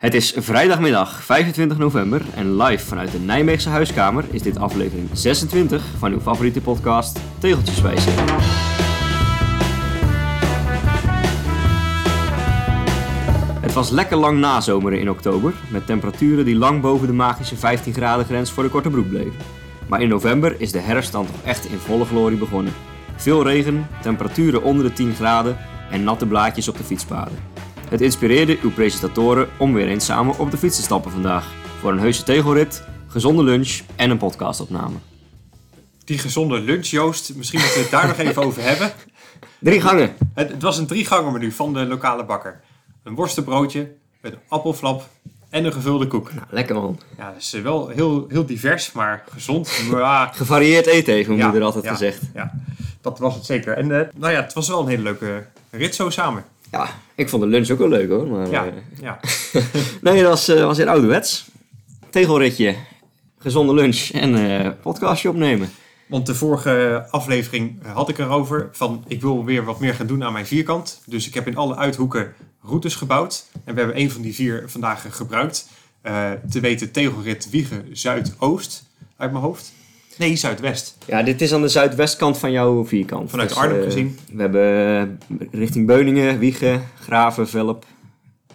Het is vrijdagmiddag 25 november en live vanuit de Nijmeegse huiskamer is dit aflevering 26 van uw favoriete podcast Tegeltjeswijze. Het was lekker lang nazomeren in oktober, met temperaturen die lang boven de magische 15 graden grens voor de korte broek bleven. Maar in november is de herfst dan toch echt in volle glorie begonnen. Veel regen, temperaturen onder de 10 graden en natte blaadjes op de fietspaden. Het inspireerde uw presentatoren om weer eens samen op de fiets te stappen vandaag. Voor een heuse tegelrit, gezonde lunch en een podcastopname. Die gezonde lunch, Joost, misschien moeten we het daar nog even over hebben. Drie gangen. Het, het was een drie gangen menu van de lokale bakker. Een worstenbroodje, een appelflap en een gevulde koek. Nou, lekker man. Ja, dat is wel heel, heel divers, maar gezond. Maar, ja, Gevarieerd eten heeft mijn ja, moeder altijd ja, gezegd. Ja, dat was het zeker. En eh, nou ja, het was wel een hele leuke rit zo samen. Ja, ik vond de lunch ook wel leuk hoor. Maar, Ja, eh, ja. nee, dat was, eh, was weer ouderwets. Tegelritje, gezonde lunch en eh podcastje opnemen. Want de vorige aflevering had ik erover van ik wil weer wat meer gaan doen aan mijn vierkant. Dus ik heb in alle uithoeken routes gebouwd. En we hebben een van die vier vandaag gebruikt. Te weten tegelrit Wiegen Zuidoost uit mijn hoofd. Nee, Zuidwest. Ja, dit is aan de zuidwestkant van jouw vierkant. Vanuit Dus, Arnhem eh, gezien. We hebben eh, richting Beuningen, Wiegen, Graven, Velp,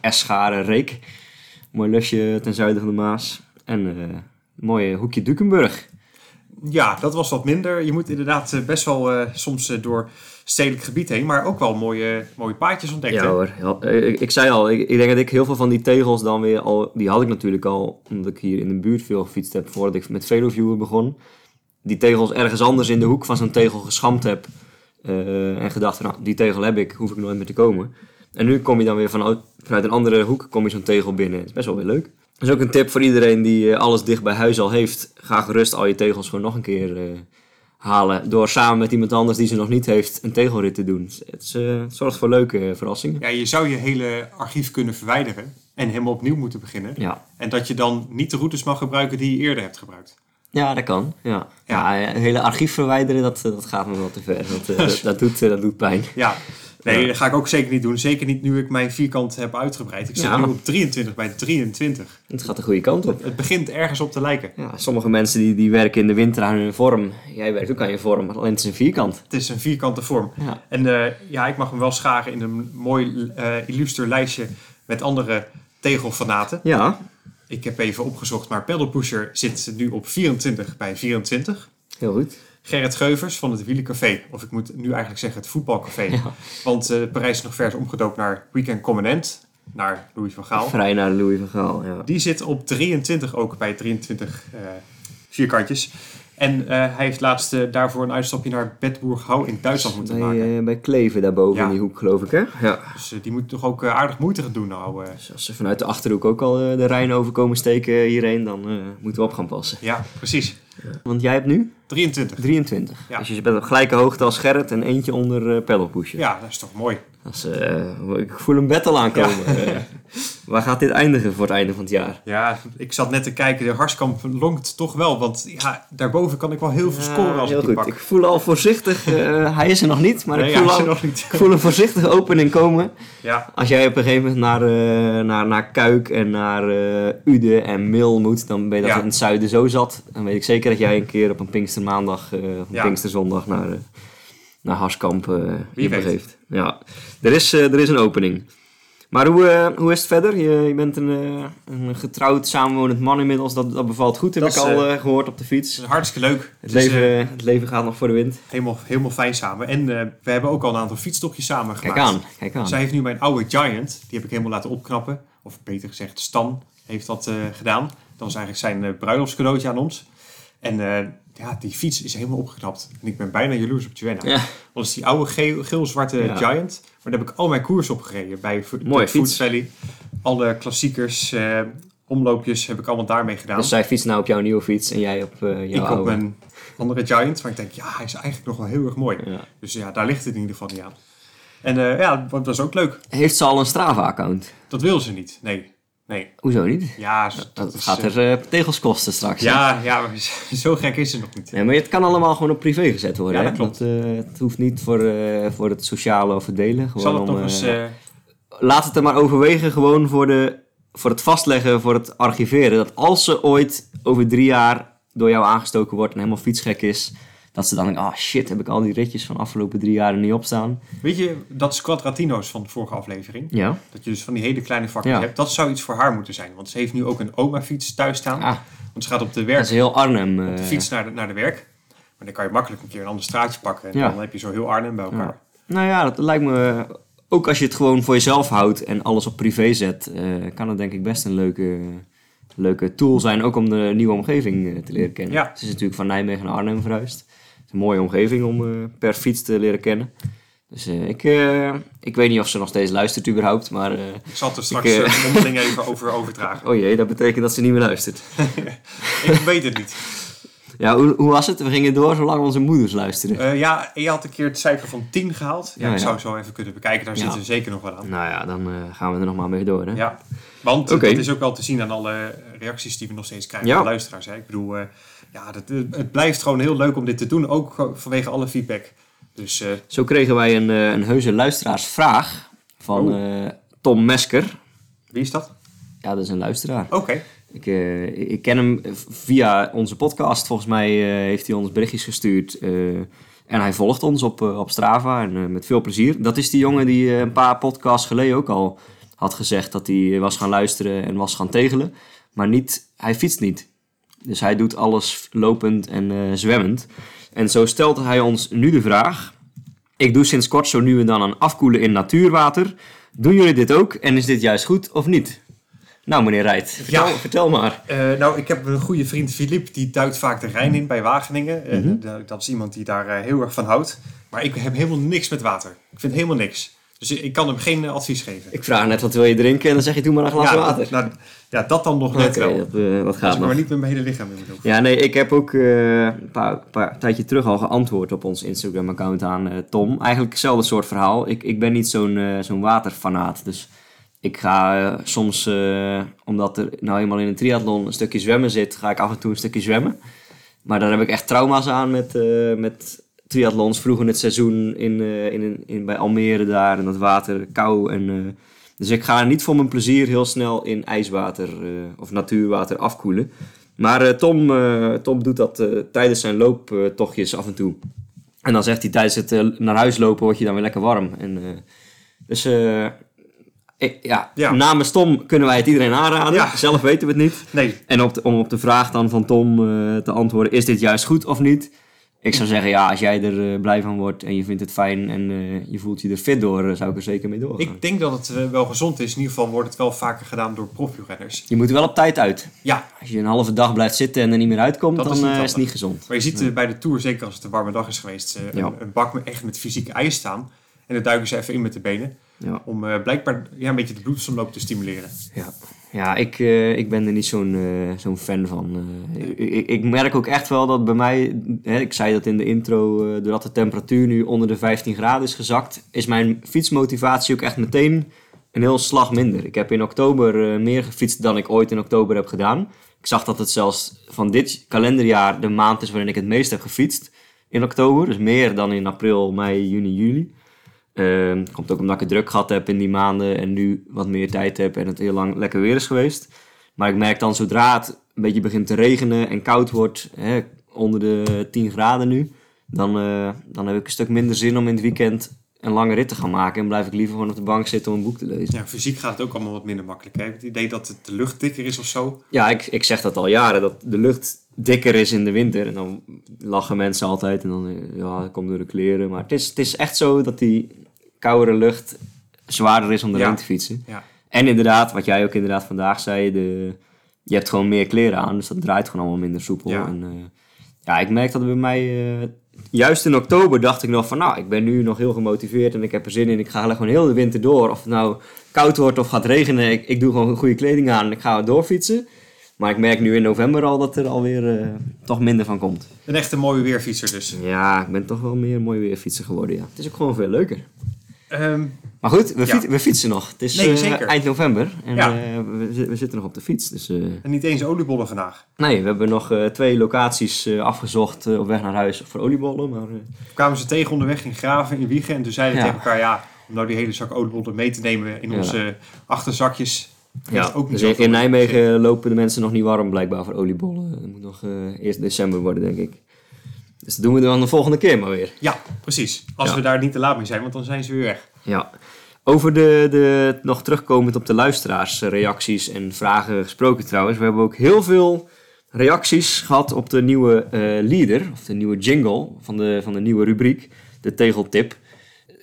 Escharen, Reek. Mooi lusje ten zuiden van de Maas. En een mooie hoekje Dukenburg. Ja, dat was wat minder. Je moet inderdaad best wel soms door stedelijk gebied heen. Maar ook wel mooie, mooie paadjes ontdekt. Ja hè? hoor, ik zei al, ik, ik denk dat ik heel veel van die tegels dan weer al... Die had ik natuurlijk al, omdat ik hier in de buurt veel gefietst heb voordat ik met Veloviewer begon. Die tegels ergens anders in de hoek van zo'n tegel geschampt heb. eh, en gedacht, nou, die tegel heb ik, hoef ik nooit meer te komen. En nu kom je dan weer vanuit, vanuit een andere hoek, kom je zo'n tegel binnen. Het is best wel weer leuk. Dat is ook een tip voor iedereen die eh, alles dicht bij huis al heeft. Ga gerust al je tegels gewoon nog een keer eh, halen. Door samen met iemand anders die ze nog niet heeft een tegelrit te doen. Het, is, het zorgt voor leuke verrassingen. Ja, je zou je hele archief kunnen verwijderen en helemaal opnieuw moeten beginnen. Ja. En dat je dan niet de routes mag gebruiken die je eerder hebt gebruikt. Ja, dat kan. Ja. Ja. het hele archief verwijderen, dat, eh, dat gaat me wel te ver. Dat, eh, dat, dat doet, eh, dat doet pijn. Ja, nee, Ja. dat ga ik ook zeker niet doen. Zeker niet nu ik mijn vierkant heb uitgebreid. Ik zit Ja. nu op 23 bij 23. Het gaat de goede kant op. Het begint ergens op te lijken. Ja, sommige mensen die, die werken in de winter aan hun vorm. Jij werkt ook aan je vorm, alleen het is een vierkant. Het is een vierkante vorm. Ja. En eh, ja, ik mag hem wel scharen in een mooi eh illuster lijstje met andere tegelfanaten. Ja, Ik heb even opgezocht, maar Pedal Pusher zit nu op 24 bij 24. heel goed. Gerrit Geuvers van het Wielencafé, of ik moet nu eigenlijk zeggen het voetbalcafé. Ja. Want eh Parijs is nog vers omgedoopt naar Weekend Commandant, naar Louis van Gaal. Vrij naar Louis van Gaal, ja. Die zit op 23 ook bij 23 eh, vierkantjes. En eh, hij heeft laatst eh, daarvoor een uitstapje naar Bedburg-Hou in Duitsland moeten maken. Bij, eh, bij Kleven daarboven Ja. in die hoek, geloof ik, hè? Ja. Dus die moet toch ook aardig moeite gaan doen nou. Dus als ze vanuit de Achterhoek ook al de Rijn overkomen steken hierheen, dan moeten we op gaan passen. ja, precies. Want jij hebt nu 23. 23. Ja. Dus je bent op gelijke hoogte als Gerrit en eentje onder uh, pedalpushen. Ja, dat is toch mooi. Is, eh, ik voel een battle aankomen. Eh, waar gaat dit eindigen voor het einde van het jaar? Ja, ik zat net te kijken. De Harskamp longt toch wel. Want ja, daarboven kan ik wel heel veel scoren als heel ik goed. pak. Ik voel al voorzichtig, eh, hij is er nog niet, maar Nee, ik, voel al, nog niet. ik voel een voorzichtige opening komen. Ja, Als jij op een gegeven moment naar, naar, naar Kuik en naar Ude en Mil moet, dan ben je dat Ja. in het zuiden zo zat. Dan weet ik zeker dat jij een keer op een Pinkstermaandag of een. Pinksterzondag naar, naar Harskamp eh Wie weet. begeeft. Ja, er is, eh, er is een opening. Maar hoe, eh, hoe is het verder? Je, je bent een, een getrouwd, samenwonend man inmiddels. Dat, dat bevalt goed, heb Dat ik is, al eh, eh, gehoord op de het fiets. is hartstikke leuk. Het leven, het leven gaat nog voor de wind. helemaal, helemaal fijn samen. En we hebben ook al een aantal fietstochtjes samen Kijk gemaakt. aan, kijk aan. Zij heeft nu mijn oude Giant. Die heb ik helemaal laten opknappen. Of beter gezegd, Stan heeft dat gedaan. Dat was eigenlijk zijn bruiloftscadeautje aan ons. En ja, die fiets is helemaal opgeknapt. En ik ben bijna jaloers op Joanna. Ja. Want is die oude geel- geel-zwarte Ja. Giant. Maar daar heb ik al mijn koers op gereden. Bij Mooie Food. Valley. Alle klassiekers, eh, omloopjes heb ik allemaal daarmee gedaan. Dus zij fietst nou op jouw nieuwe fiets en jij op eh, jouw ik oude. op mijn andere Giant. Maar ik denk, ja, hij is eigenlijk nog wel heel erg mooi. Ja. Dus ja, daar ligt het in ieder geval niet aan. En eh, ja, dat was ook leuk. Heeft ze al een Strava-account? Dat wil ze niet. Nee. Nee. Hoezo niet? Ja, Dat, dat is, gaat er eh, tegels kosten straks. hè? Ja, ja, maar zo gek is ze nog niet. Nee, maar het kan allemaal gewoon op privé gezet worden. Ja, hè? dat klopt. eh, het hoeft niet voor, voor het sociale of het delen. Gewoon zal het om, nog eens... Laat het er maar overwegen gewoon voor de voor het vastleggen, voor het archiveren. Dat als ze ooit over drie jaar door jou aangestoken wordt en helemaal fietsgek is, dat ze dan denken, ah shit, heb ik al die ritjes van de afgelopen drie jaar niet op sstaan. Weet je, dat is Quadratino's van de vorige aflevering. Ja. Dat je dus van die hele kleine vakjes Ja. hebt. Dat zou iets voor haar moeten zijn. Want ze heeft nu ook een oma-fiets thuis staan. Ah, Want ze gaat op de dat werk, is heel Arnhem. op de eh, fiets naar de, naar de werk. Maar dan kan je makkelijk een keer een ander straatje pakken. En Ja. dan heb je zo heel Arnhem bij elkaar. Nou ja, dat lijkt me. Ook als je het gewoon voor jezelf houdt en alles op privé zet, eh, kan het denk ik best een leuke, leuke tool zijn. Ook om de nieuwe omgeving eh, te leren kennen. Ja. Het is natuurlijk van Nijmegen naar Arnhem verhuisd. Het is een mooie omgeving om eh, per fiets te leren kennen. Dus eh, ik, eh, ik weet niet of ze nog steeds luistert überhaupt, maar... Ik zal het er straks Ik, mondeling even over overdragen. oh jee, dat betekent dat ze niet meer luistert. Ik weet het niet. Ja, hoe, hoe was het? We gingen door zolang onze moeders luisterden. Ja, je had een keer het cijfer van 10 gehaald. Ja, Ja, ik ja. zou zo even kunnen bekijken. Daar Ja. zitten we zeker nog wel aan. Nou ja, dan gaan we er nog maar mee door, hè? Ja, want dat is ook wel te zien aan alle reacties die we nog steeds krijgen van luisteraars. Hè. Ik bedoel, ja, dat, het blijft gewoon heel leuk om dit te doen. Ook vanwege alle feedback. Dus eh, Zo kregen wij een, eh, een heuse luisteraarsvraag van Oh. eh, Tom Mesker. wie is dat? Ja, dat is een luisteraar. Oké. Ik, eh, ik ken hem via onze podcast. Volgens mij eh, heeft hij ons berichtjes gestuurd. eh, en hij volgt ons op, eh, op Strava en eh, met veel plezier. Dat is die jongen die eh, een paar podcasts geleden ook al had gezegd dat hij was gaan luisteren en was gaan tegelen. Maar niet, hij fietst niet. Dus hij doet alles lopend en eh, zwemmend. En zo stelt hij ons nu de vraag. Ik doe sinds kort zo nu en dan een afkoelen in natuurwater. Doen jullie dit ook en is dit juist goed of niet? Nou, meneer Rijt, vertel, Ja. vertel maar. Eh, nou, ik heb een goede vriend Filip, die duikt vaak de Rijn in bij Wageningen. Eh, Mhm. da- dat is iemand die daar eh, heel erg van houdt. Maar ik heb helemaal niks met water. Ik vind helemaal niks. Dus ik kan hem geen eh, advies geven. Ik vraag net wat wil je drinken en dan zeg je doe maar een glas ja, water. Nou, ja, dat dan nog net wel. dat, dat Als gaat ik nog. maar niet met mijn hele lichaam in moet. Ja, nee, ik heb ook eh, een paar, paar tijdje terug al geantwoord op ons Instagram-account aan Tom. Eigenlijk hetzelfde soort verhaal. Ik, ik ben niet zo'n zo'n waterfanaat. Dus ik ga soms, omdat er nou eenmaal in een triathlon een stukje zwemmen zit, ga ik af en toe een stukje zwemmen. Maar daar heb ik echt trauma's aan met, met triathlons. Vroeger in het seizoen in, eh, in, in, bij Almere daar en dat water kou. En, eh, dus ik ga niet voor mijn plezier heel snel in ijswater eh, of natuurwater afkoelen. Maar Tom, Tom doet dat tijdens zijn looptochtjes af en toe. En dan zegt hij tijdens het naar huis lopen word je dan weer lekker warm. En, dus ik, ja, Ja. namens Tom kunnen wij het iedereen aanraden. Ja. Zelf weten we het niet. Nee, En op de- om op de vraag dan van Tom te antwoorden, is dit juist goed of niet? Ik zou zeggen, ja, als jij er eh, blij van wordt en je vindt het fijn en eh, je voelt je er fit door, eh, zou ik er zeker mee doorgaan. ik denk dat het wel gezond is. In ieder geval wordt het wel vaker gedaan door profwielrenners. Je moet er wel op tijd uit. Ja, Als je een halve dag blijft zitten en er niet meer uitkomt, Dat dan is niet is het niet gezond. maar je ziet bij de Tour, zeker als het een warme dag is geweest, Ja. een, een bak echt met fysiek ijs staan. En dan duiken ze even in met de benen. Ja, Om blijkbaar ja, een beetje de bloedsomloop te stimuleren. ja. Ja ik, eh, ik ben er niet zo'n eh, zo'n fan van. eh. ik, ik, merk ook echt wel dat bij mij, hè, ik zei dat in de intro, doordat de temperatuur nu onder de 15 graden is gezakt, is mijn fietsmotivatie ook echt meteen een heel slag minder. Ik heb in oktober meer gefietst dan ik ooit in oktober heb gedaan. Ik zag dat het zelfs van dit kalenderjaar de maand is waarin ik het meest heb gefietst in oktober. Dus meer dan in april, mei, juni, juli. Ehm, komt ook omdat ik het druk gehad heb in die maanden en nu wat meer tijd heb en het heel lang lekker weer is geweest. Maar ik merk dan zodra het een beetje begint te regenen en koud wordt, hè, onder de 10 graden nu, dan, eh, dan heb ik een stuk minder zin om in het weekend een lange rit te gaan maken. En blijf ik liever gewoon op de bank zitten om een boek te lezen. Ja, fysiek gaat het ook allemaal wat minder makkelijk. Hè? Het idee dat het de lucht dikker is of zo. Ja, ik, ik zeg dat al jaren, dat de lucht dikker is in de winter. En dan lachen mensen altijd en dan, eh, ja, dat komt door de kleren. Maar het is, het is echt zo dat die koudere lucht zwaarder is om erheen Ja. te fietsen. Ja. En inderdaad, wat jij ook inderdaad vandaag zei, de, je hebt gewoon meer kleren aan, dus dat draait gewoon allemaal minder soepel. Ja. En, eh, ja, ik merk dat bij mij, eh, juist in oktober dacht ik nog van, nou, ik ben nu nog heel gemotiveerd en ik heb er zin in. Ik ga gewoon heel de winter door. Of het nou koud wordt of gaat regenen, ik, ik doe gewoon goede kleding aan en ik ga doorfietsen. Maar ik merk nu in november al dat er alweer eh, toch minder van komt. Een echte mooie weerfietser dus. Ja, ik ben toch wel meer mooi weer fietsen geworden, ja. Het is ook gewoon veel leuker. Ehm, Maar goed, we, Ja. fiet- we fietsen nog. Het is Nee, eh, eind november en eh, we, we zitten nog op de fiets. Dus, eh, en niet eens oliebollen vandaag. nee, we hebben nog twee locaties afgezocht op weg naar huis voor oliebollen. Maar eh, kwamen ze tegen onderweg in Graven, in Wiegen. En toen zeiden we tegen elkaar, ja, om nou die hele zak oliebollen mee te nemen in onze achterzakjes. Ja, ook dus in, Nijmegen lopen de mensen nog niet warm blijkbaar voor oliebollen. Het moet nog eh, eerst december worden, denk ik. Dus dat doen we dan de volgende keer maar weer. Ja, precies. Als Ja. we daar niet te laat mee zijn, want dan zijn ze weer weg. Ja. Over de, de, nog terugkomend op de luisteraars, eh, reacties en vragen gesproken trouwens. We hebben ook heel veel reacties gehad op de nieuwe eh, leader, of de nieuwe jingle van de, van de nieuwe rubriek, de tegeltip.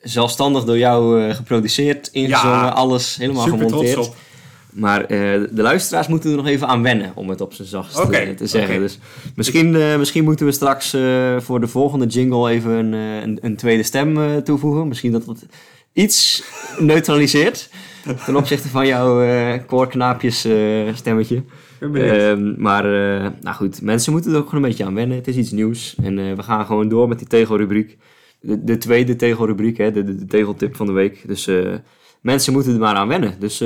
Zelfstandig door jou eh, geproduceerd, ingezongen, Ja, alles helemaal Super gemonteerd. trots op. Maar eh, de luisteraars moeten er nog even aan wennen, om het op zijn zachtst eh, te zeggen. Dus misschien, eh, misschien moeten we straks voor de volgende jingle even een, een, een tweede stem toevoegen. Misschien dat dat iets neutraliseert ten opzichte van jouw eh koorknaapjes stemmetje. Ehm, maar nou goed, mensen moeten er ook gewoon een beetje aan wennen. Het is iets nieuws en we gaan gewoon door met die tegelrubriek. De, de tweede tegelrubriek, hè, de, de, de tegeltip van de week. Dus mensen moeten er maar aan wennen. Dus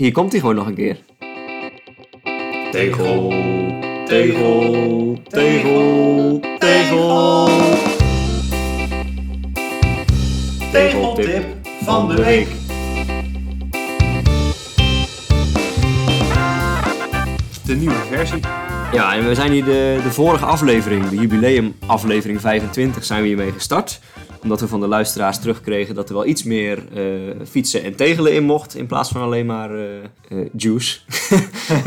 hier komt hij gewoon nog een keer. Tegel, tegel, tegel, tegel. Tegeltip van de week. De nieuwe versie. Ja, en we zijn hier de, de vorige aflevering, de jubileum aflevering 25, zijn we hiermee gestart. Omdat we van de luisteraars terugkregen dat er wel iets meer eh, fietsen en tegelen in mocht. In plaats van alleen maar eh, juice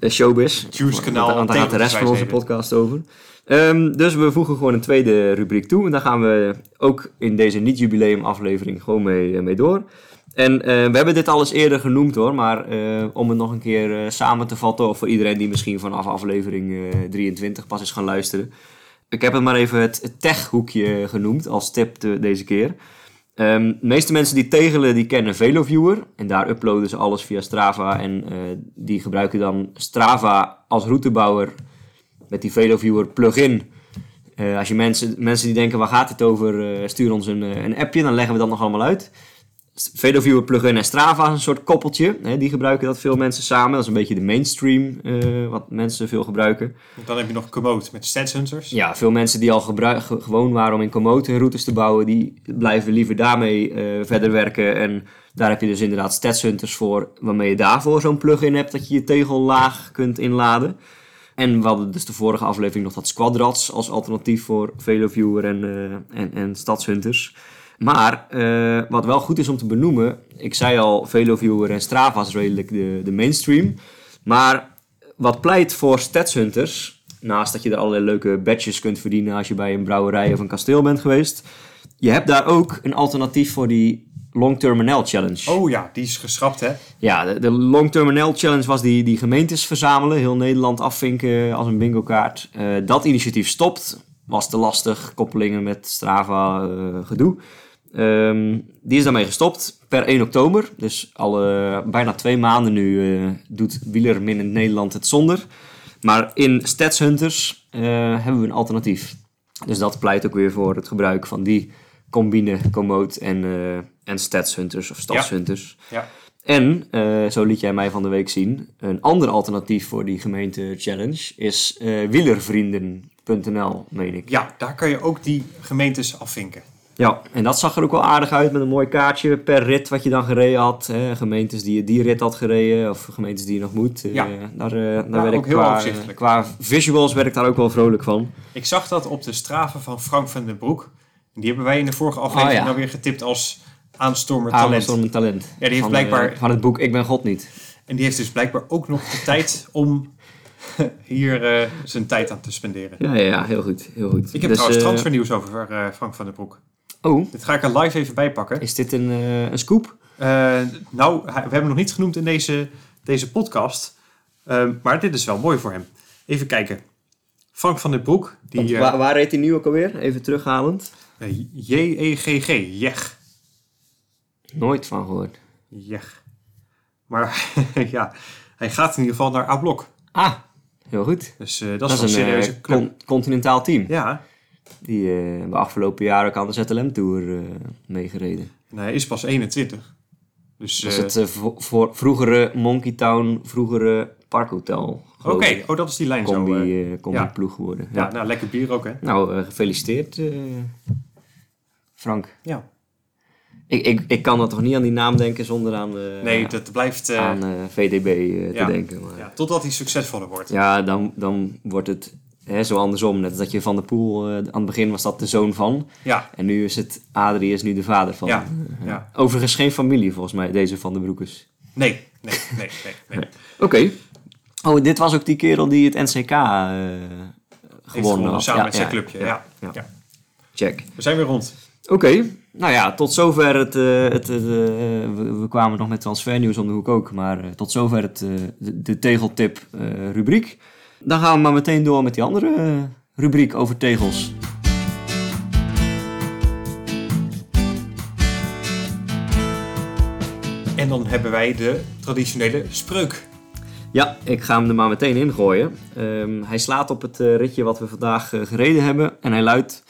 en showbiz. Juice kanaal, Want daar gaat de rest van onze podcast over. Ehm, dus we voegen gewoon een tweede rubriek toe. En daar gaan we ook in deze niet-jubileum aflevering gewoon mee, mee door. En eh, we hebben dit al eens eerder genoemd hoor, maar eh, om het nog een keer eh, samen te vatten, of voor iedereen die misschien vanaf aflevering eh, 23 pas is gaan luisteren. Ik heb het maar even het, tech-hoekje genoemd als tip de- deze keer. Ehm, de meeste mensen die tegelen, die kennen VeloViewer. En daar uploaden ze alles via Strava. En die gebruiken dan Strava als routebouwer met die VeloViewer plugin. Als je mensen, mensen die denken, waar gaat het over, stuur ons een, een appje, dan leggen we dat nog allemaal uit. VeloViewer plugin en Strava is een soort koppeltje. Hè, die gebruiken dat veel mensen samen. Dat is een beetje de mainstream eh, wat mensen veel gebruiken. Dan heb je nog Komoot met Stats Hunters. Ja, veel mensen die al gebruik, gewoon waren om in Komoot hun routes te bouwen, die blijven liever daarmee eh, verder werken. En daar heb je dus inderdaad statshunters voor, waarmee je daarvoor zo'n plugin hebt dat je je tegellaag kunt inladen. En we hadden dus de vorige aflevering nog dat Squadrats als alternatief voor VeloViewer en, eh, en, en stadshunters. Maar eh, wat wel goed is om te benoemen, ik zei al, VeloViewer en Strava is redelijk de, de mainstream. Maar wat pleit voor statshunters, naast dat je er allerlei leuke badges kunt verdienen als je bij een brouwerij of een kasteel bent geweest, je hebt daar ook een alternatief voor die Long Term NL Challenge. Oh ja, die is geschrapt hè. Ja, de, de Long Term NL Challenge was die, die gemeentes verzamelen, heel Nederland afvinken als een bingo kaart. Eh, dat initiatief stopt, was te lastig, koppelingen met Strava, eh, gedoe. Ehm, die is daarmee gestopt per 1 oktober. Dus al bijna twee maanden nu eh, doet Wielermin in Nederland het zonder. Maar in Stats Hunters eh, hebben we een alternatief. Dus dat pleit ook weer voor het gebruik van die combine, Komoot en, eh en Stats Hunters of Stadshunters. Ja. En, zo liet jij mij van de week zien, een ander alternatief voor die gemeente challenge is wielervrienden.nl, meen ik. ja, daar kan je ook die gemeentes afvinken. Ja, en dat zag er ook wel aardig uit met een mooi kaartje per rit wat je dan gereden had. Hè. Gemeentes die je die rit had gereden of gemeentes die je nog moet. Eh, Ja. daar eh, daar Ja, werd ook ik heel qua, qua visuals werd ik daar ook wel vrolijk van. Ik zag dat op de straven van Frank van den Broek. Die hebben wij in de vorige aflevering Oh, ja. dan weer getipt als aanstormer talent. Aanstorm een talent. Ja, die heeft van, blijkbaar- eh, van het boek Ik ben God niet. En die heeft dus blijkbaar ook nog de tijd om hier zijn tijd aan te spenderen. Ja, ja, ja, heel goed. Heel goed. Ik heb Dus, trouwens transfernieuws over Frank van den Broek. Oh, Dit ga ik er live even bij pakken. is dit een, eh, een scoop? Eh, nou, we hebben hem nog niet genoemd in deze, deze podcast. Eh, maar dit is wel mooi voor hem. Even kijken. Frank van den Broek, die Want eh, waar, waar reed hij nu ook alweer? Even terughalend. J-E-G-G, Jech. Nooit van gehoord. Jech. Maar ja, hij gaat in ieder geval naar A-Blok. Ah, heel goed. Dus dat, Dat, is een serieuze con- continentaal team. Ja, Die eh, de afgelopen jaren ook aan de ZLM Tour eh, meegereden. en hij is pas 21. Dus Dat is eh, het eh, vo- voor vroegere Monkey Town, vroegere Parkhotel. oké, oh dat is die lijn zo. Combi, eh, combi ja. ploeg geworden. ja, Ja. nou lekker bier ook hè. Nou, gefeliciteerd eh, Frank. Ja. Ik, ik, ik kan er toch niet aan die naam denken zonder aan, eh, Nee, dat blijft... aan eh, VDB ja. te denken. Maar, ja, totdat hij succesvoller wordt. Ja, dan, dan wordt het hè, zo andersom. Net dat je Van der Poel, eh, aan het begin was dat de zoon van. Ja, En nu is het, Adrie is nu de vader van. Ja, Eh, ja. Overigens geen familie volgens mij, deze Van de Broekers. nee, nee, nee, nee. nee. Oké. Oh, dit was ook die kerel die het NCK eh Heeft gewonnen had. samen Ja, met zijn clubje. Ja, ja. Check. We zijn weer rond. Oké, nou ja, tot zover het. eh, het, eh, we, we kwamen nog met transfernieuws om de hoek ook, maar eh, tot zover het, eh, de, de tegeltip eh, rubriek. Dan gaan we maar meteen door met die andere eh, rubriek over tegels. En dan hebben wij de traditionele spreuk. Ja, ik ga hem er maar meteen in gooien. Ehm, hij slaat op het eh, ritje wat we vandaag eh, gereden hebben en hij luidt: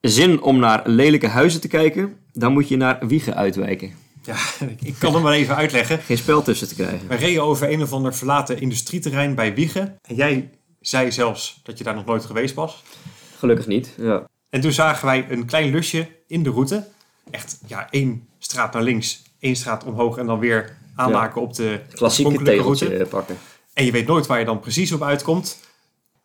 Zin om naar lelijke huizen te kijken, dan moet je naar Wiegen uitwijken. Ja, ik- kan hem maar even uitleggen. Geen spel tussen te krijgen. We reden over een of ander verlaten industrieterrein bij Wiegen. En jij zei zelfs dat je daar nog nooit geweest was. Gelukkig niet. Ja. En toen zagen wij een klein lusje in de route. Echt, ja, één straat naar links, één straat omhoog en dan weer aanmaken op de Klassieke tegeltje route. eh, pakken. En je weet nooit waar je dan precies op uitkomt.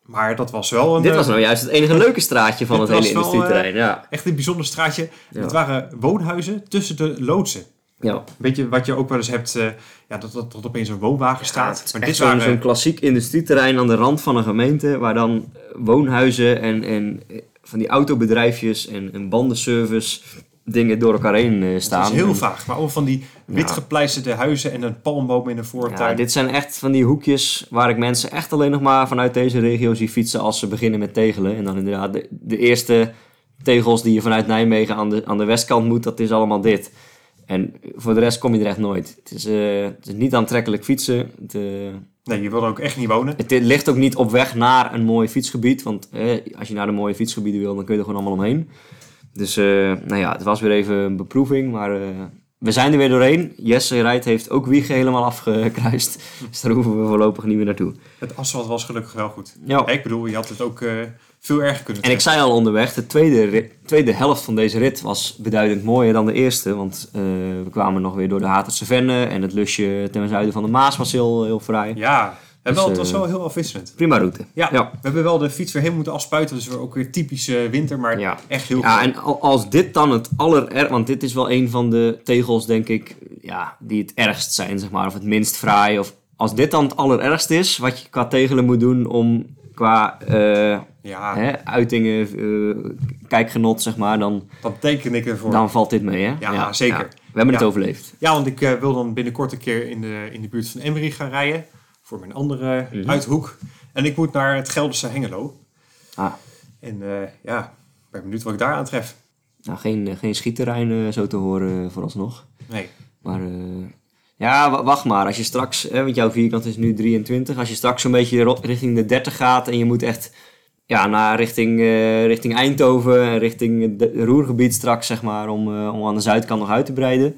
Maar dat was wel een, Dit eh, was nou juist het enige leuke straatje van het hele wel, industrieterrein. Ja. echt een bijzonder straatje. Ja. Het waren woonhuizen tussen de loodsen. Ja. Weet je wat je ook wel eens hebt, eh, ja, dat, dat, dat opeens een woonwagen staat. het is maar echt dit zo'n waren, zo'n klassiek industrieterrein aan de rand van een gemeente, waar dan woonhuizen en, en eh, van die autobedrijfjes en, en bandenservice dingen door elkaar heen eh, het staan. is heel En- vaag, maar ook van die wit gepleisterde huizen en een palmboom in de voortuin. Ja, dit zijn echt van die hoekjes waar ik mensen echt alleen nog maar vanuit deze regio zie fietsen als ze beginnen met tegelen. En dan inderdaad de, de eerste tegels die je vanuit Nijmegen aan de, aan de westkant moet, dat is allemaal dit. En voor de rest kom je er echt nooit. Het is, eh, het is niet aantrekkelijk fietsen. Het, eh, Nee, je wil er ook echt niet wonen. Het ligt ook niet op weg naar een mooi fietsgebied. Want eh, als je naar de mooie fietsgebieden wil, dan kun je er gewoon allemaal omheen. Dus nou ja, het was weer even een beproeving. Maar we zijn er weer doorheen. Jesse Rijt heeft ook Wiegen helemaal afgekruist. Dus daar hoeven we voorlopig niet meer naartoe. Het asfalt was gelukkig wel goed. Ja. Ik bedoel, je had het ook veel erger kunnen En ik zei al onderweg, de tweede, rit- tweede helft van deze rit was beduidend mooier dan de eerste. Want eh, we kwamen nog weer door de Haterse Venne. En het lusje ten zuiden van de Maas was heel, heel fraai. Ja, en wel, Dus, het was eh, wel heel afwisselend. Prima route. Ja, ja. we hebben wel de fiets weer helemaal moeten afspuiten. Dus weer ook weer typische winter, maar Ja. echt heel Ja, en al- als dit dan het allererg... Want dit is wel een van de tegels, denk ik, ja, die het ergst zijn, zeg maar. Of het minst fraai. Of als dit dan het allerergst is, wat je qua tegelen moet doen om qua eh, Ja, hè, uitingen, eh, kijkgenot, zeg maar, dan, dat teken ik ervoor. dan valt dit mee, hè? Ja, zeker. We hebben het overleefd. Ja, want ik eh, wil dan binnenkort een keer in de, in de buurt van Emmery gaan rijden. Voor mijn andere Mhm. uithoek. En ik moet naar het Gelderse Hengelo. Ah, En ja, ik ben benieuwd wat ik daar aantref. nou, geen, geen schietterrein zo te horen vooralsnog. Nee. Maar ja, wa- wacht maar. Als je straks, hè, want jouw vierkant is nu 23. Als je straks zo'n beetje richting de 30 gaat en je moet echt ja, naar richting, eh, richting Eindhoven en richting het Roergebied straks, zeg maar, om, eh, om aan de zuidkant nog uit te breiden.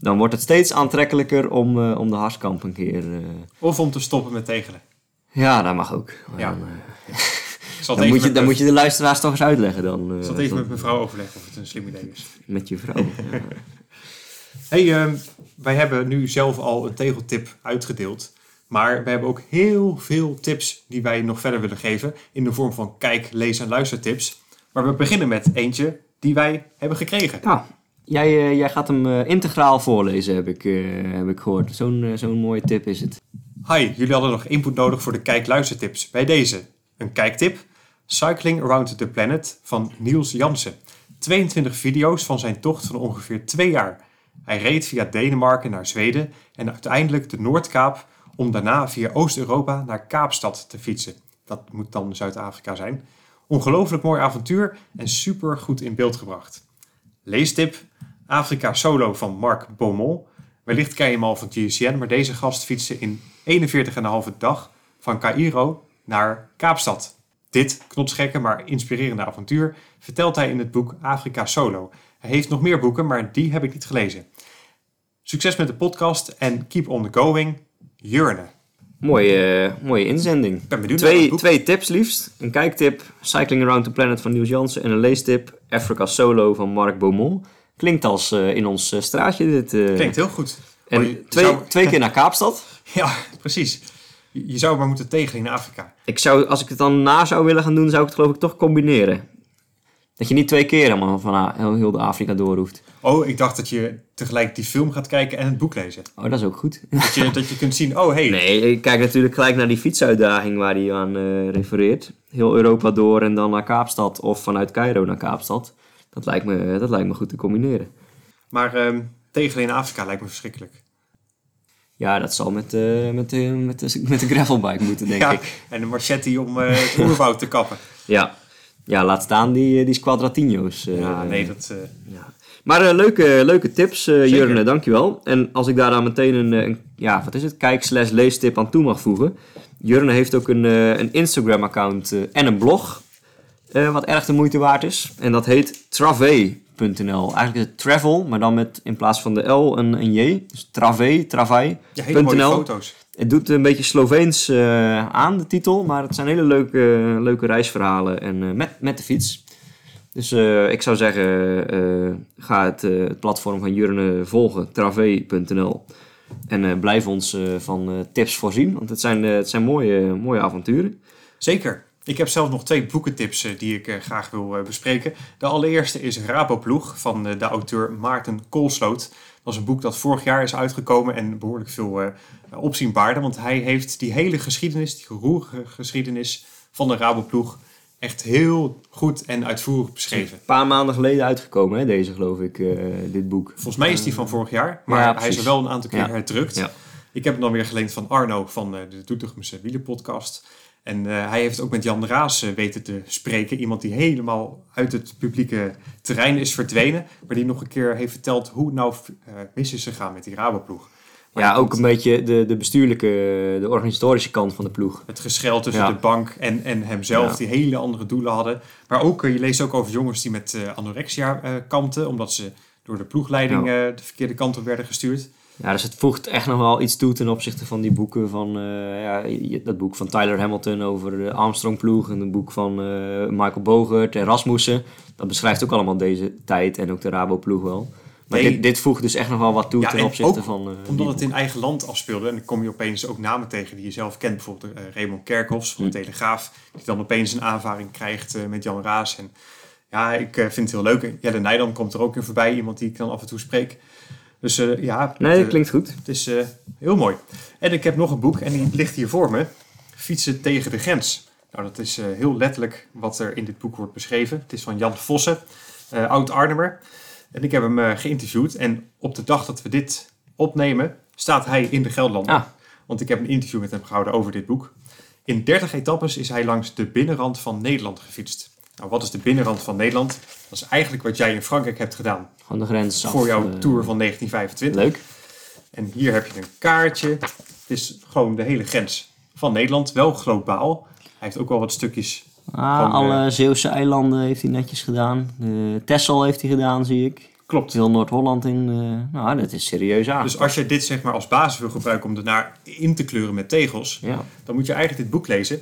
Dan wordt het steeds aantrekkelijker om, eh, om de Harskamp een keer... Of om te stoppen met tegelen. ja, dat mag ook. Ja. Dan, moet je, dan mijn- moet je de luisteraars toch eens uitleggen dan. ik zal het even met mijn vrouw overleggen of het een slim idee is. met je vrouw. Ja. Hey, ehm, wij hebben nu zelf al een tegeltip uitgedeeld. Maar we hebben ook heel veel tips die wij nog verder willen geven. In de vorm van kijk, lees en luistertips. Maar we beginnen met eentje die wij hebben gekregen. Ja, jij, eh, jij gaat hem eh, integraal voorlezen, heb ik, eh, heb ik gehoord. Zo'n zo'n mooie tip is het. Hi, jullie hadden nog input nodig voor de kijk-luistertips. Bij deze een kijktip. Cycling Around the Planet van Niels Jansen. 22 video's van zijn tocht van ongeveer twee jaar. Hij reed via Denemarken naar Zweden en uiteindelijk de Noordkaap om daarna via Oost-Europa naar Kaapstad te fietsen. Dat moet dan Zuid-Afrika zijn. Ongelooflijk mooi avontuur en super goed in beeld gebracht. Leestip: Afrika Solo van Mark Beaumont. Wellicht ken je hem al van GCN, maar deze gast fietste in 41,5 dag van Cairo naar Kaapstad. Dit knotsgekke maar inspirerende avontuur vertelt hij in het boek Afrika Solo. Hij heeft nog meer boeken, maar die heb ik niet gelezen. Succes met de podcast en keep on the going. Jurne. Mooie, eh, mooie inzending. Ben benieuwd Twee, twee tips liefst. Een kijktip, Cycling Around the Planet van Niels Jansen. En een leestip, Africa Solo van Mark Beaumont. Klinkt als eh, in ons eh, straatje. Dit. Klinkt heel goed. En Oh, twee, zou- twee keer naar Kaapstad. Ja, precies. Je je zou maar moeten tegen in Afrika. Ik zou, als ik het dan na zou willen gaan doen, zou ik het geloof ik toch combineren. Dat je niet twee keer helemaal van ah, heel, heel de Afrika door hoeft. Oh, ik dacht dat je tegelijk die film gaat kijken en het boek lezen. Oh, dat is ook goed. Dat je, dat je kunt zien, oh hey, Nee, ik kijk natuurlijk gelijk naar die fietsuitdaging waar hij aan eh, refereert. Heel Europa door en dan naar Kaapstad of vanuit Cairo naar Kaapstad. Dat lijkt me, dat lijkt me goed te combineren. maar ehm tegen in Afrika lijkt me verschrikkelijk. Ja, dat zal met, eh, met, de met, de, met de gravelbike moeten, denk ja, ik. en een machete om eh, het oerwoud te kappen. Ja. Ja, laat staan die, eh, die Squadratino's. eh, Ja, nee, dat... eh, Ja. Maar leuke, leuke tips, Zeker. Jurne, dankjewel. En als ik daar dan meteen een, een ja, wat is het, kijk slash leestip aan toe mag voegen. Jurne heeft ook een, een Instagram-account en een blog, wat erg de moeite waard is. En dat heet travee.nl. Eigenlijk is het travel, maar dan met in plaats van de L een, een J. Dus travee, travei. ja, hele mooie foto's. Het doet een beetje Sloveens eh, aan, de titel, maar het zijn hele leuke, leuke reisverhalen en eh, met, met de fiets. Dus eh, ik zou zeggen, ga het, platform van Jurne volgen, travee.nl. En blijf ons van tips voorzien, want het zijn, het zijn mooie, mooie avonturen. Zeker. Ik heb zelf nog twee boekentips die ik graag wil bespreken. De allereerste is Raboploeg van de auteur Maarten Koolsloot. Dat is een boek dat vorig jaar is uitgekomen en behoorlijk veel eh opzien baarde. Want hij heeft die hele geschiedenis, die roerige geschiedenis van de Raboploeg... echt heel goed en uitvoerig beschreven. Een paar maanden geleden uitgekomen, hè, deze geloof ik, eh, dit boek. Volgens mij is die van vorig jaar, maar Ja, hij is er wel een aantal keer Ja. herdrukt. Ja. Ik heb hem dan weer geleend van Arno van eh, de Doetinchemse Wielerpodcast. En eh, hij heeft ook met Jan de Raas eh, weten te spreken. Iemand die helemaal uit het publieke terrein is verdwenen. Maar die nog een keer heeft verteld hoe het nou eh, mis is gegaan met die Raboploeg. Maar Ja, ook een beetje de, de bestuurlijke, de organisatorische kant van de ploeg. Het geschel tussen Ja. de bank en, en hemzelf, Ja. die hele andere doelen hadden. Maar ook, je leest ook over jongens die met anorexia kampten, omdat ze door de ploegleiding de verkeerde kant op werden gestuurd. Ja, dus het voegt echt nog wel iets toe ten opzichte van die boeken van... eh, ja, dat boek van Tyler Hamilton over de Armstrong-ploeg... en het boek van eh, Michael Bogert en Rasmussen. Dat beschrijft ook allemaal deze tijd en ook de Rabo-ploeg wel. Maar Nee. dit, dit voegt dus echt nog wel wat toe Ja, ten en opzichte ook van... eh, Omdat het in eigen land afspeelde. En dan kom je opeens ook namen tegen die je zelf kent. Bijvoorbeeld Raymond Kerkhoffs van de Hm. Telegraaf. Die dan opeens een aanvaring krijgt met Jan Raas. En ja, ik vind het heel leuk. Jelle Nijdam komt er ook weer voorbij. Iemand die ik dan af en toe spreek. Dus eh, ja, Nee, dat eh, klinkt goed. het is eh, heel mooi. En ik heb nog een boek en die ligt hier voor me. Fietsen tegen de grens. Nou, dat is heel letterlijk wat er in dit boek wordt beschreven. Het is van Jan Vossen, oud-Arnhemmer. En ik heb hem geïnterviewd. En op de dag dat we dit opnemen, staat hij in de Gelderlanden. Ah. Want ik heb een interview met hem gehouden over dit boek. In 30 etappes is hij langs de binnenrand van Nederland gefietst. Nou, wat is de binnenrand van Nederland? Dat is eigenlijk wat jij in Frankrijk hebt gedaan Van de grens af. voor jouw eh, tour van 1925. Leuk. En hier heb je een kaartje. Het is gewoon de hele grens van Nederland. Wel globaal. Hij heeft ook wel wat stukjes. Ah, Gewoon, alle Zeeuwse eilanden heeft hij netjes gedaan. De Texel heeft hij gedaan, zie ik. Klopt. Heel Noord-Holland in. eh, nou, dat is serieus aan. Dus als je dit zeg maar als basis wil gebruiken om ernaar in te kleuren met tegels, Ja. dan moet je eigenlijk dit boek lezen.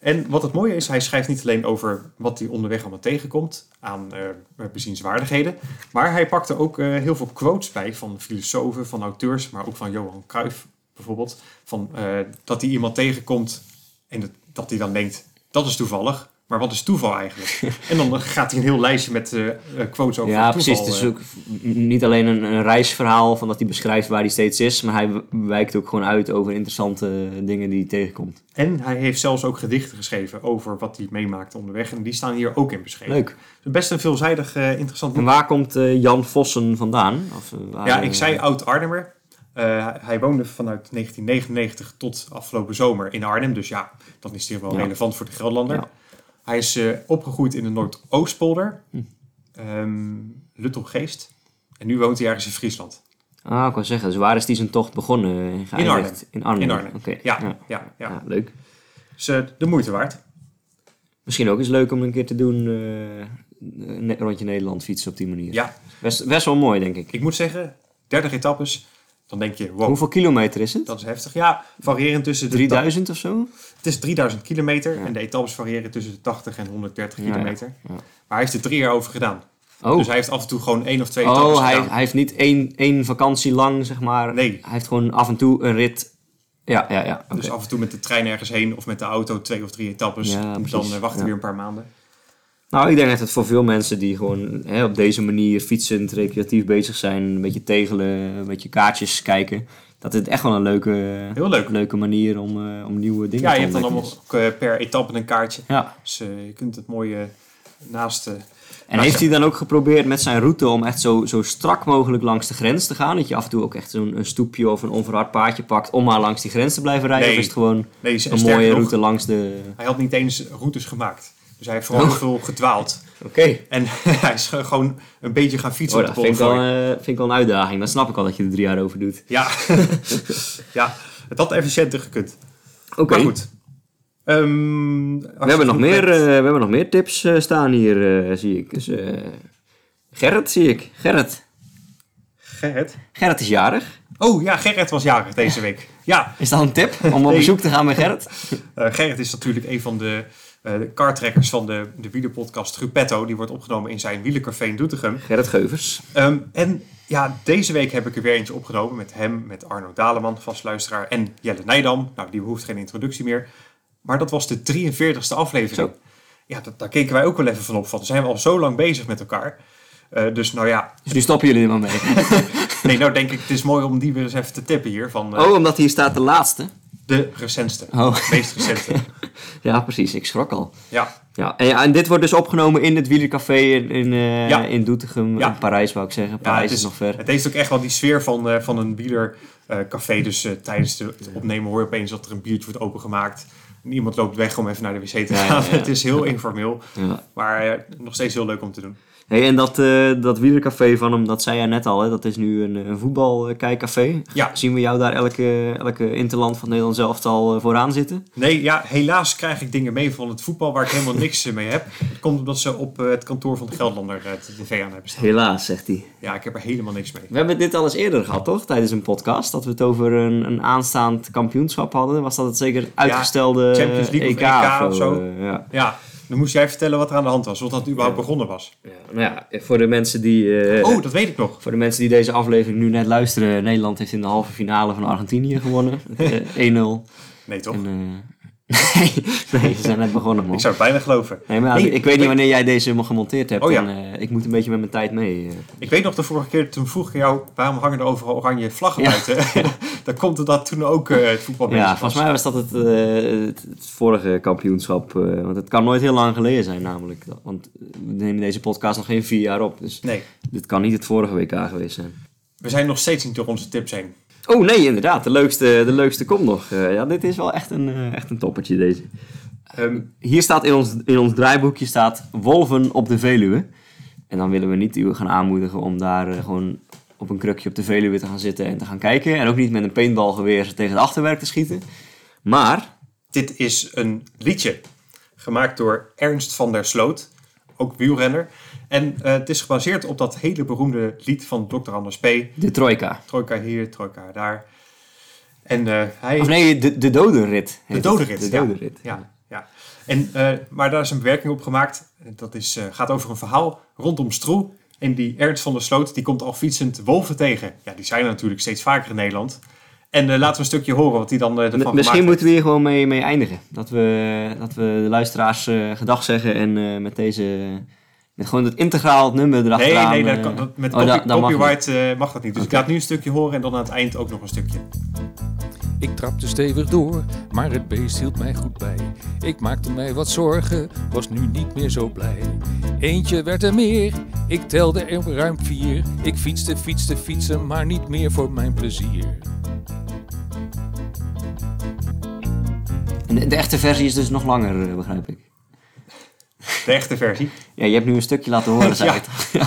En wat het mooie is, hij schrijft niet alleen over wat hij onderweg allemaal tegenkomt aan eh, bezienswaardigheden, maar hij pakt er ook eh, heel veel quotes bij van filosofen, van auteurs, maar ook van Johan Cruijff bijvoorbeeld. Van, eh, dat hij iemand tegenkomt en dat, dat hij dan denkt, dat is toevallig. Maar wat is toeval eigenlijk? en dan gaat hij een heel lijstje met eh, quotes over Ja, toeval. precies. Het is eh, ook niet alleen een, een reisverhaal van dat hij beschrijft waar hij steeds is, maar hij wijkt ook gewoon uit over interessante dingen die hij tegenkomt. En hij heeft zelfs ook gedichten geschreven over wat hij meemaakte onderweg. En die staan hier ook in beschreven. Leuk. Best een veelzijdig interessant En boek. waar komt Jan Vossen vandaan? Of, waar, Ja, ik zei oud-Arnhemmer. Hij woonde vanuit 1999 tot afgelopen zomer in Arnhem. Dus ja, dan is hij wel Ja. relevant voor de Gelderlander. Ja. Hij is eh, opgegroeid in de Noordoostpolder. Hm. Ehm, Luttelgeest. En nu woont hij ergens in Friesland. Ah, ik wou zeggen, dus waar is die zijn tocht begonnen? en geëindigd? Arnhem. In Arnhem. In Arnhem. Oké. Ja, Ja. ja, ja. Ja, leuk. Dus eh, de moeite waard. Misschien ook eens leuk om een keer te doen, eh, ne- rondje Nederland fietsen op die manier. Ja, Best, best wel mooi, denk ik. ik moet zeggen, 30 etappes. Dan denk je, wow, Hoeveel kilometer is het? dat is heftig. Ja, variërend tussen de 3000 of zo? Het is 3000 kilometer Ja. en de etappes variëren tussen de 80 en 130 Ja, ja. kilometer. Ja. Maar hij heeft er drie jaar over gedaan. Oh, Dus hij heeft af en toe gewoon één of twee etappes oh hij, gedaan. hij heeft niet één, één vakantie lang, zeg maar. Nee. Hij heeft gewoon af en toe een rit. Ja, ja, ja. Dus af en toe met de trein ergens heen of met de auto twee of drie etappes. Ja, dan eh, wachten we weer een paar maanden. Nou, ik denk dat het voor veel mensen die gewoon hè, op deze manier fietsend, recreatief bezig zijn, een beetje tegelen, een beetje kaartjes kijken, dat het echt wel een leuke, Heel leuk. leuke manier om, eh, om nieuwe dingen Ja, te je hebt dan ontdekken allemaal ook, eh, per etappe een kaartje. Ja, Dus eh, je kunt het mooi eh, naast... en naast heeft hij dan ook geprobeerd met zijn route om echt zo, zo strak mogelijk langs de grens te gaan? Dat je af en toe ook echt zo'n stoepje of een onverhard paadje pakt om maar langs die grens te blijven rijden? Nee. Of is het gewoon Nee, een mooie nog, route langs de... Hij had niet eens routes gemaakt. Dus hij heeft vooral Oh. veel gedwaald. Oké. En hij is ge- gewoon een beetje gaan fietsen Oh, op de vind ik, wel, eh, vind ik wel een uitdaging. Dan snap ik al dat je er drie jaar over doet. Ja. ja, het had efficiënter gekund. Oké. Maar goed. Ehm, We hebben, nog meer, eh, we hebben nog meer tips eh, staan hier, zie ik. Dus, Gerrit zie ik. Gerrit. Gerrit. Gerrit is jarig. Oh ja, Gerrit was jarig deze week. Ja, Is dat een tip om op Nee. bezoek te gaan bij Gerrit? Gerrit is natuurlijk een van de, eh de kartrekkers van de, de wielerpodcast Gruppetto. Die wordt opgenomen in zijn wielercafé in Doetinchem. Gerrit Geuvers. Ehm, en ja, deze week heb ik er weer eentje opgenomen met hem, met Arno Daleman, vastluisteraar, en Jelle Nijdam. Nou, die behoeft geen introductie meer. Maar dat was de 43ste aflevering. Zo. Ja, dat, daar keken wij ook wel even van op. Van. Zijn we al zo lang bezig met elkaar. Eh, dus nou ja, Dus nu stoppen jullie er maar mee. nee, nou denk ik, het is mooi om die weer eens even te tippen hier. Van eh, Oh, omdat hier staat de laatste. de recentste, Oh, de meest recente. ja precies. Ik schrok al. Ja, Ja, en, ja, en dit wordt dus opgenomen in het wielercafé in, in, eh, Ja. in Doetinchem. Ja. In Parijs wou ik zeggen. Parijs het, is, is, nog ver. het heeft ook echt wel die sfeer van, eh, van een wielercafé. dus tijdens de- het opnemen hoor je opeens dat er een biertje wordt opengemaakt. En iemand loopt weg om even naar de wc te gaan. ja, ja. Het is heel informeel, Ja. maar nog steeds heel leuk om te doen. Hey, en dat, eh dat wielercafé van hem, dat zei jij net al, hè? dat is nu een, een voetbalkijkcafé. Ja. Zien we jou daar elke, elke interland van Nederland zelf al eh, vooraan zitten? Nee, ja, helaas krijg ik dingen mee van het voetbal waar ik helemaal niks eh, mee heb. Dat komt omdat ze op het kantoor van de Gelderlander de tv aan hebben staan. Helaas, zegt hij. Ja, ik heb er helemaal niks mee. We hebben dit al eens eerder gehad, toch? Tijdens een podcast. Dat we het over een, een aanstaand kampioenschap hadden. Was dat het zeker uitgestelde Champions League of EK, EK of zo. ja. Ja, dan moest jij vertellen wat er aan de hand was, of dat het überhaupt Ja. begonnen was. Ja, nou ja, voor de mensen die... eh, Oh, dat weet ik nog. Voor de mensen die deze aflevering nu net luisteren. Nederland heeft in de halve finale van Argentinië gewonnen. Eh, 1-0. Nee, toch? En, eh, nee, nee, ze zijn net begonnen, man. Ik zou het bijna geloven. Nee, maar Nee, ik weet niet wanneer jij deze nog gemonteerd hebt. Oh, ja. en, eh, ik moet een beetje met mijn tijd mee. eh. Ik weet nog de vorige keer, toen vroeg ik jou, waarom hangen er overal oranje vlaggen Ja. buiten? Dan komt dat toen ook eh, het voetbal Ja, volgens mij was dat het, het, het vorige kampioenschap. want het kan nooit heel lang geleden zijn, namelijk. Want we nemen deze podcast nog geen vier jaar op. Dus Nee, dit kan niet het vorige WK geweest zijn. we zijn nog steeds niet door onze tips heen. Oh nee, inderdaad. De leukste, de leukste komt nog. Eh, ja, dit is wel echt een, eh, echt een toppertje, deze. Ehm, Hier staat in ons, in ons draaiboekje staat Wolven op de Veluwe. En dan willen we niet u gaan aanmoedigen om daar eh, gewoon op een krukje op de Veluwe te gaan zitten en te gaan kijken. En ook niet met een paintballgeweer tegen het achterwerk te schieten. Maar, dit is een liedje gemaakt door Ernst van der Sloot, ook wielrenner. En eh, het is gebaseerd op dat hele beroemde lied van Dr. Anders P. de Trojka. Trojka hier, Trojka daar. En eh, hij... Of nee, de, de dodenrit. De dodenrit, De ja. dodenrit. Ja, ja. En, eh, maar daar is een bewerking op gemaakt. Dat is, gaat over een verhaal rondom Stroe. En die Ernst van der Sloot, die komt al fietsend wolven tegen. Ja, die zijn er natuurlijk steeds vaker in Nederland. En eh, laten we een stukje horen wat hij dan eh, ervan M- gemaakt Misschien moeten we hier gewoon mee, mee eindigen. Dat we, dat we de luisteraars eh, gedag zeggen en eh, met deze... Met gewoon het integraal nummer Nee, erachteraan. nee, dat eh, kan, dat, met oh, copy- dat- dat mag copyright eh, mag dat niet. Dus ik laat nu een stukje horen en dan aan het eind ook nog een stukje. Ik trapte stevig door, maar het beest hield mij goed bij. Ik maakte mij wat zorgen, was nu niet meer zo blij. Eentje werd er meer, ik telde er ruim vier. Ik fietste, fietste, fietsen, maar niet meer voor mijn plezier. En de, echte versie is dus nog langer, eh, begrijp ik. De echte versie. Ja, je hebt nu een stukje laten horen, zei Ja.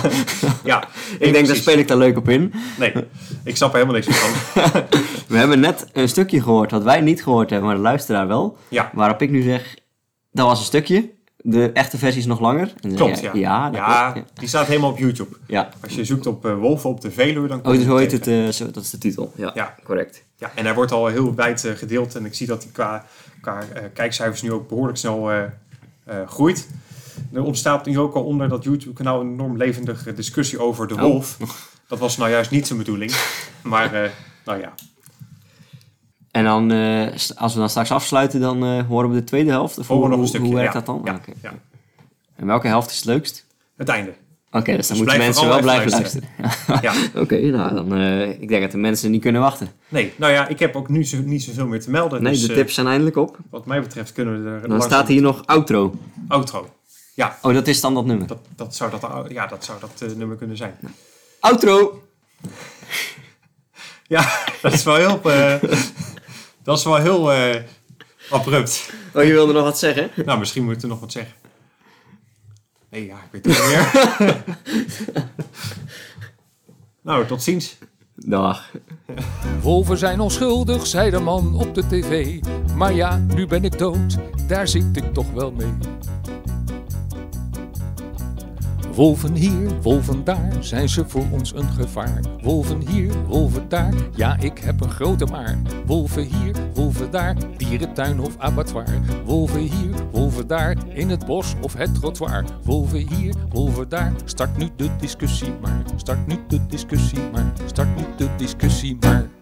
Ja, Ik denk, daar precies. speel ik daar leuk op in. Nee, ik snap er helemaal niks van. We hebben net een stukje gehoord wat wij niet gehoord hebben, maar de luisteraar wel. Ja, Waarop ik nu zeg, dat was een stukje. De echte versie is nog langer. En klopt. Ja, ja, dat ja, klopt. die staat helemaal op YouTube. Ja. Als je zoekt op eh, wolven op de Veluwe, dan kom Oh, dus hoe heet het? eh, zo, dat is de titel. Ja, correct. Ja, en hij wordt al heel wijd eh, gedeeld. En ik zie dat hij qua, qua eh, kijkcijfers nu ook behoorlijk snel eh, eh, groeit. er ontstaat nu ook al onder dat YouTube-kanaal een enorm levendige discussie over de Oh. wolf. Dat was nou juist niet zijn bedoeling. Maar, nou ja. En dan, als we dan straks afsluiten, dan horen we de tweede helft? Of hoe, nog een hoe- stukje, hoe werkt ja. dat dan? Ja, Oké. ja. En welke helft is het leukst? Het einde. Oké, dus dan Dus moeten mensen wel blijven luisteren. Ja. Oké, nou dan, eh, ik denk dat de mensen niet kunnen wachten. Nee, nou ja, ik heb ook nu zo, niet zoveel meer te melden. Nee, dus, de eh, tips zijn eindelijk op. wat mij betreft kunnen we er Dan staat hier nog outro. Outro. Ja, Oh, dat is dan dat nummer. dat, dat zou dat, ja, dat, zou dat eh, nummer kunnen zijn. Outro! Ja, dat is wel heel... dat is wel heel abrupt. Oh, je wilde nog wat zeggen? Nou, misschien moet ik er nog wat zeggen. Nee, ja, ik weet het niet meer. nou, tot ziens. Dag. Wolven zijn onschuldig, zei de man op de tv. Maar ja, nu ben ik dood, daar zit ik toch wel mee. Wolven hier, wolven daar, zijn ze voor ons een gevaar. Wolven hier, wolven daar, ja ik heb een grote maar. Wolven hier, wolven daar, dierentuin of abattoir. Wolven hier, wolven daar, in het bos of het trottoir. Wolven hier, wolven daar, start nu de discussie maar. Start nu de discussie maar, start nu de discussie maar.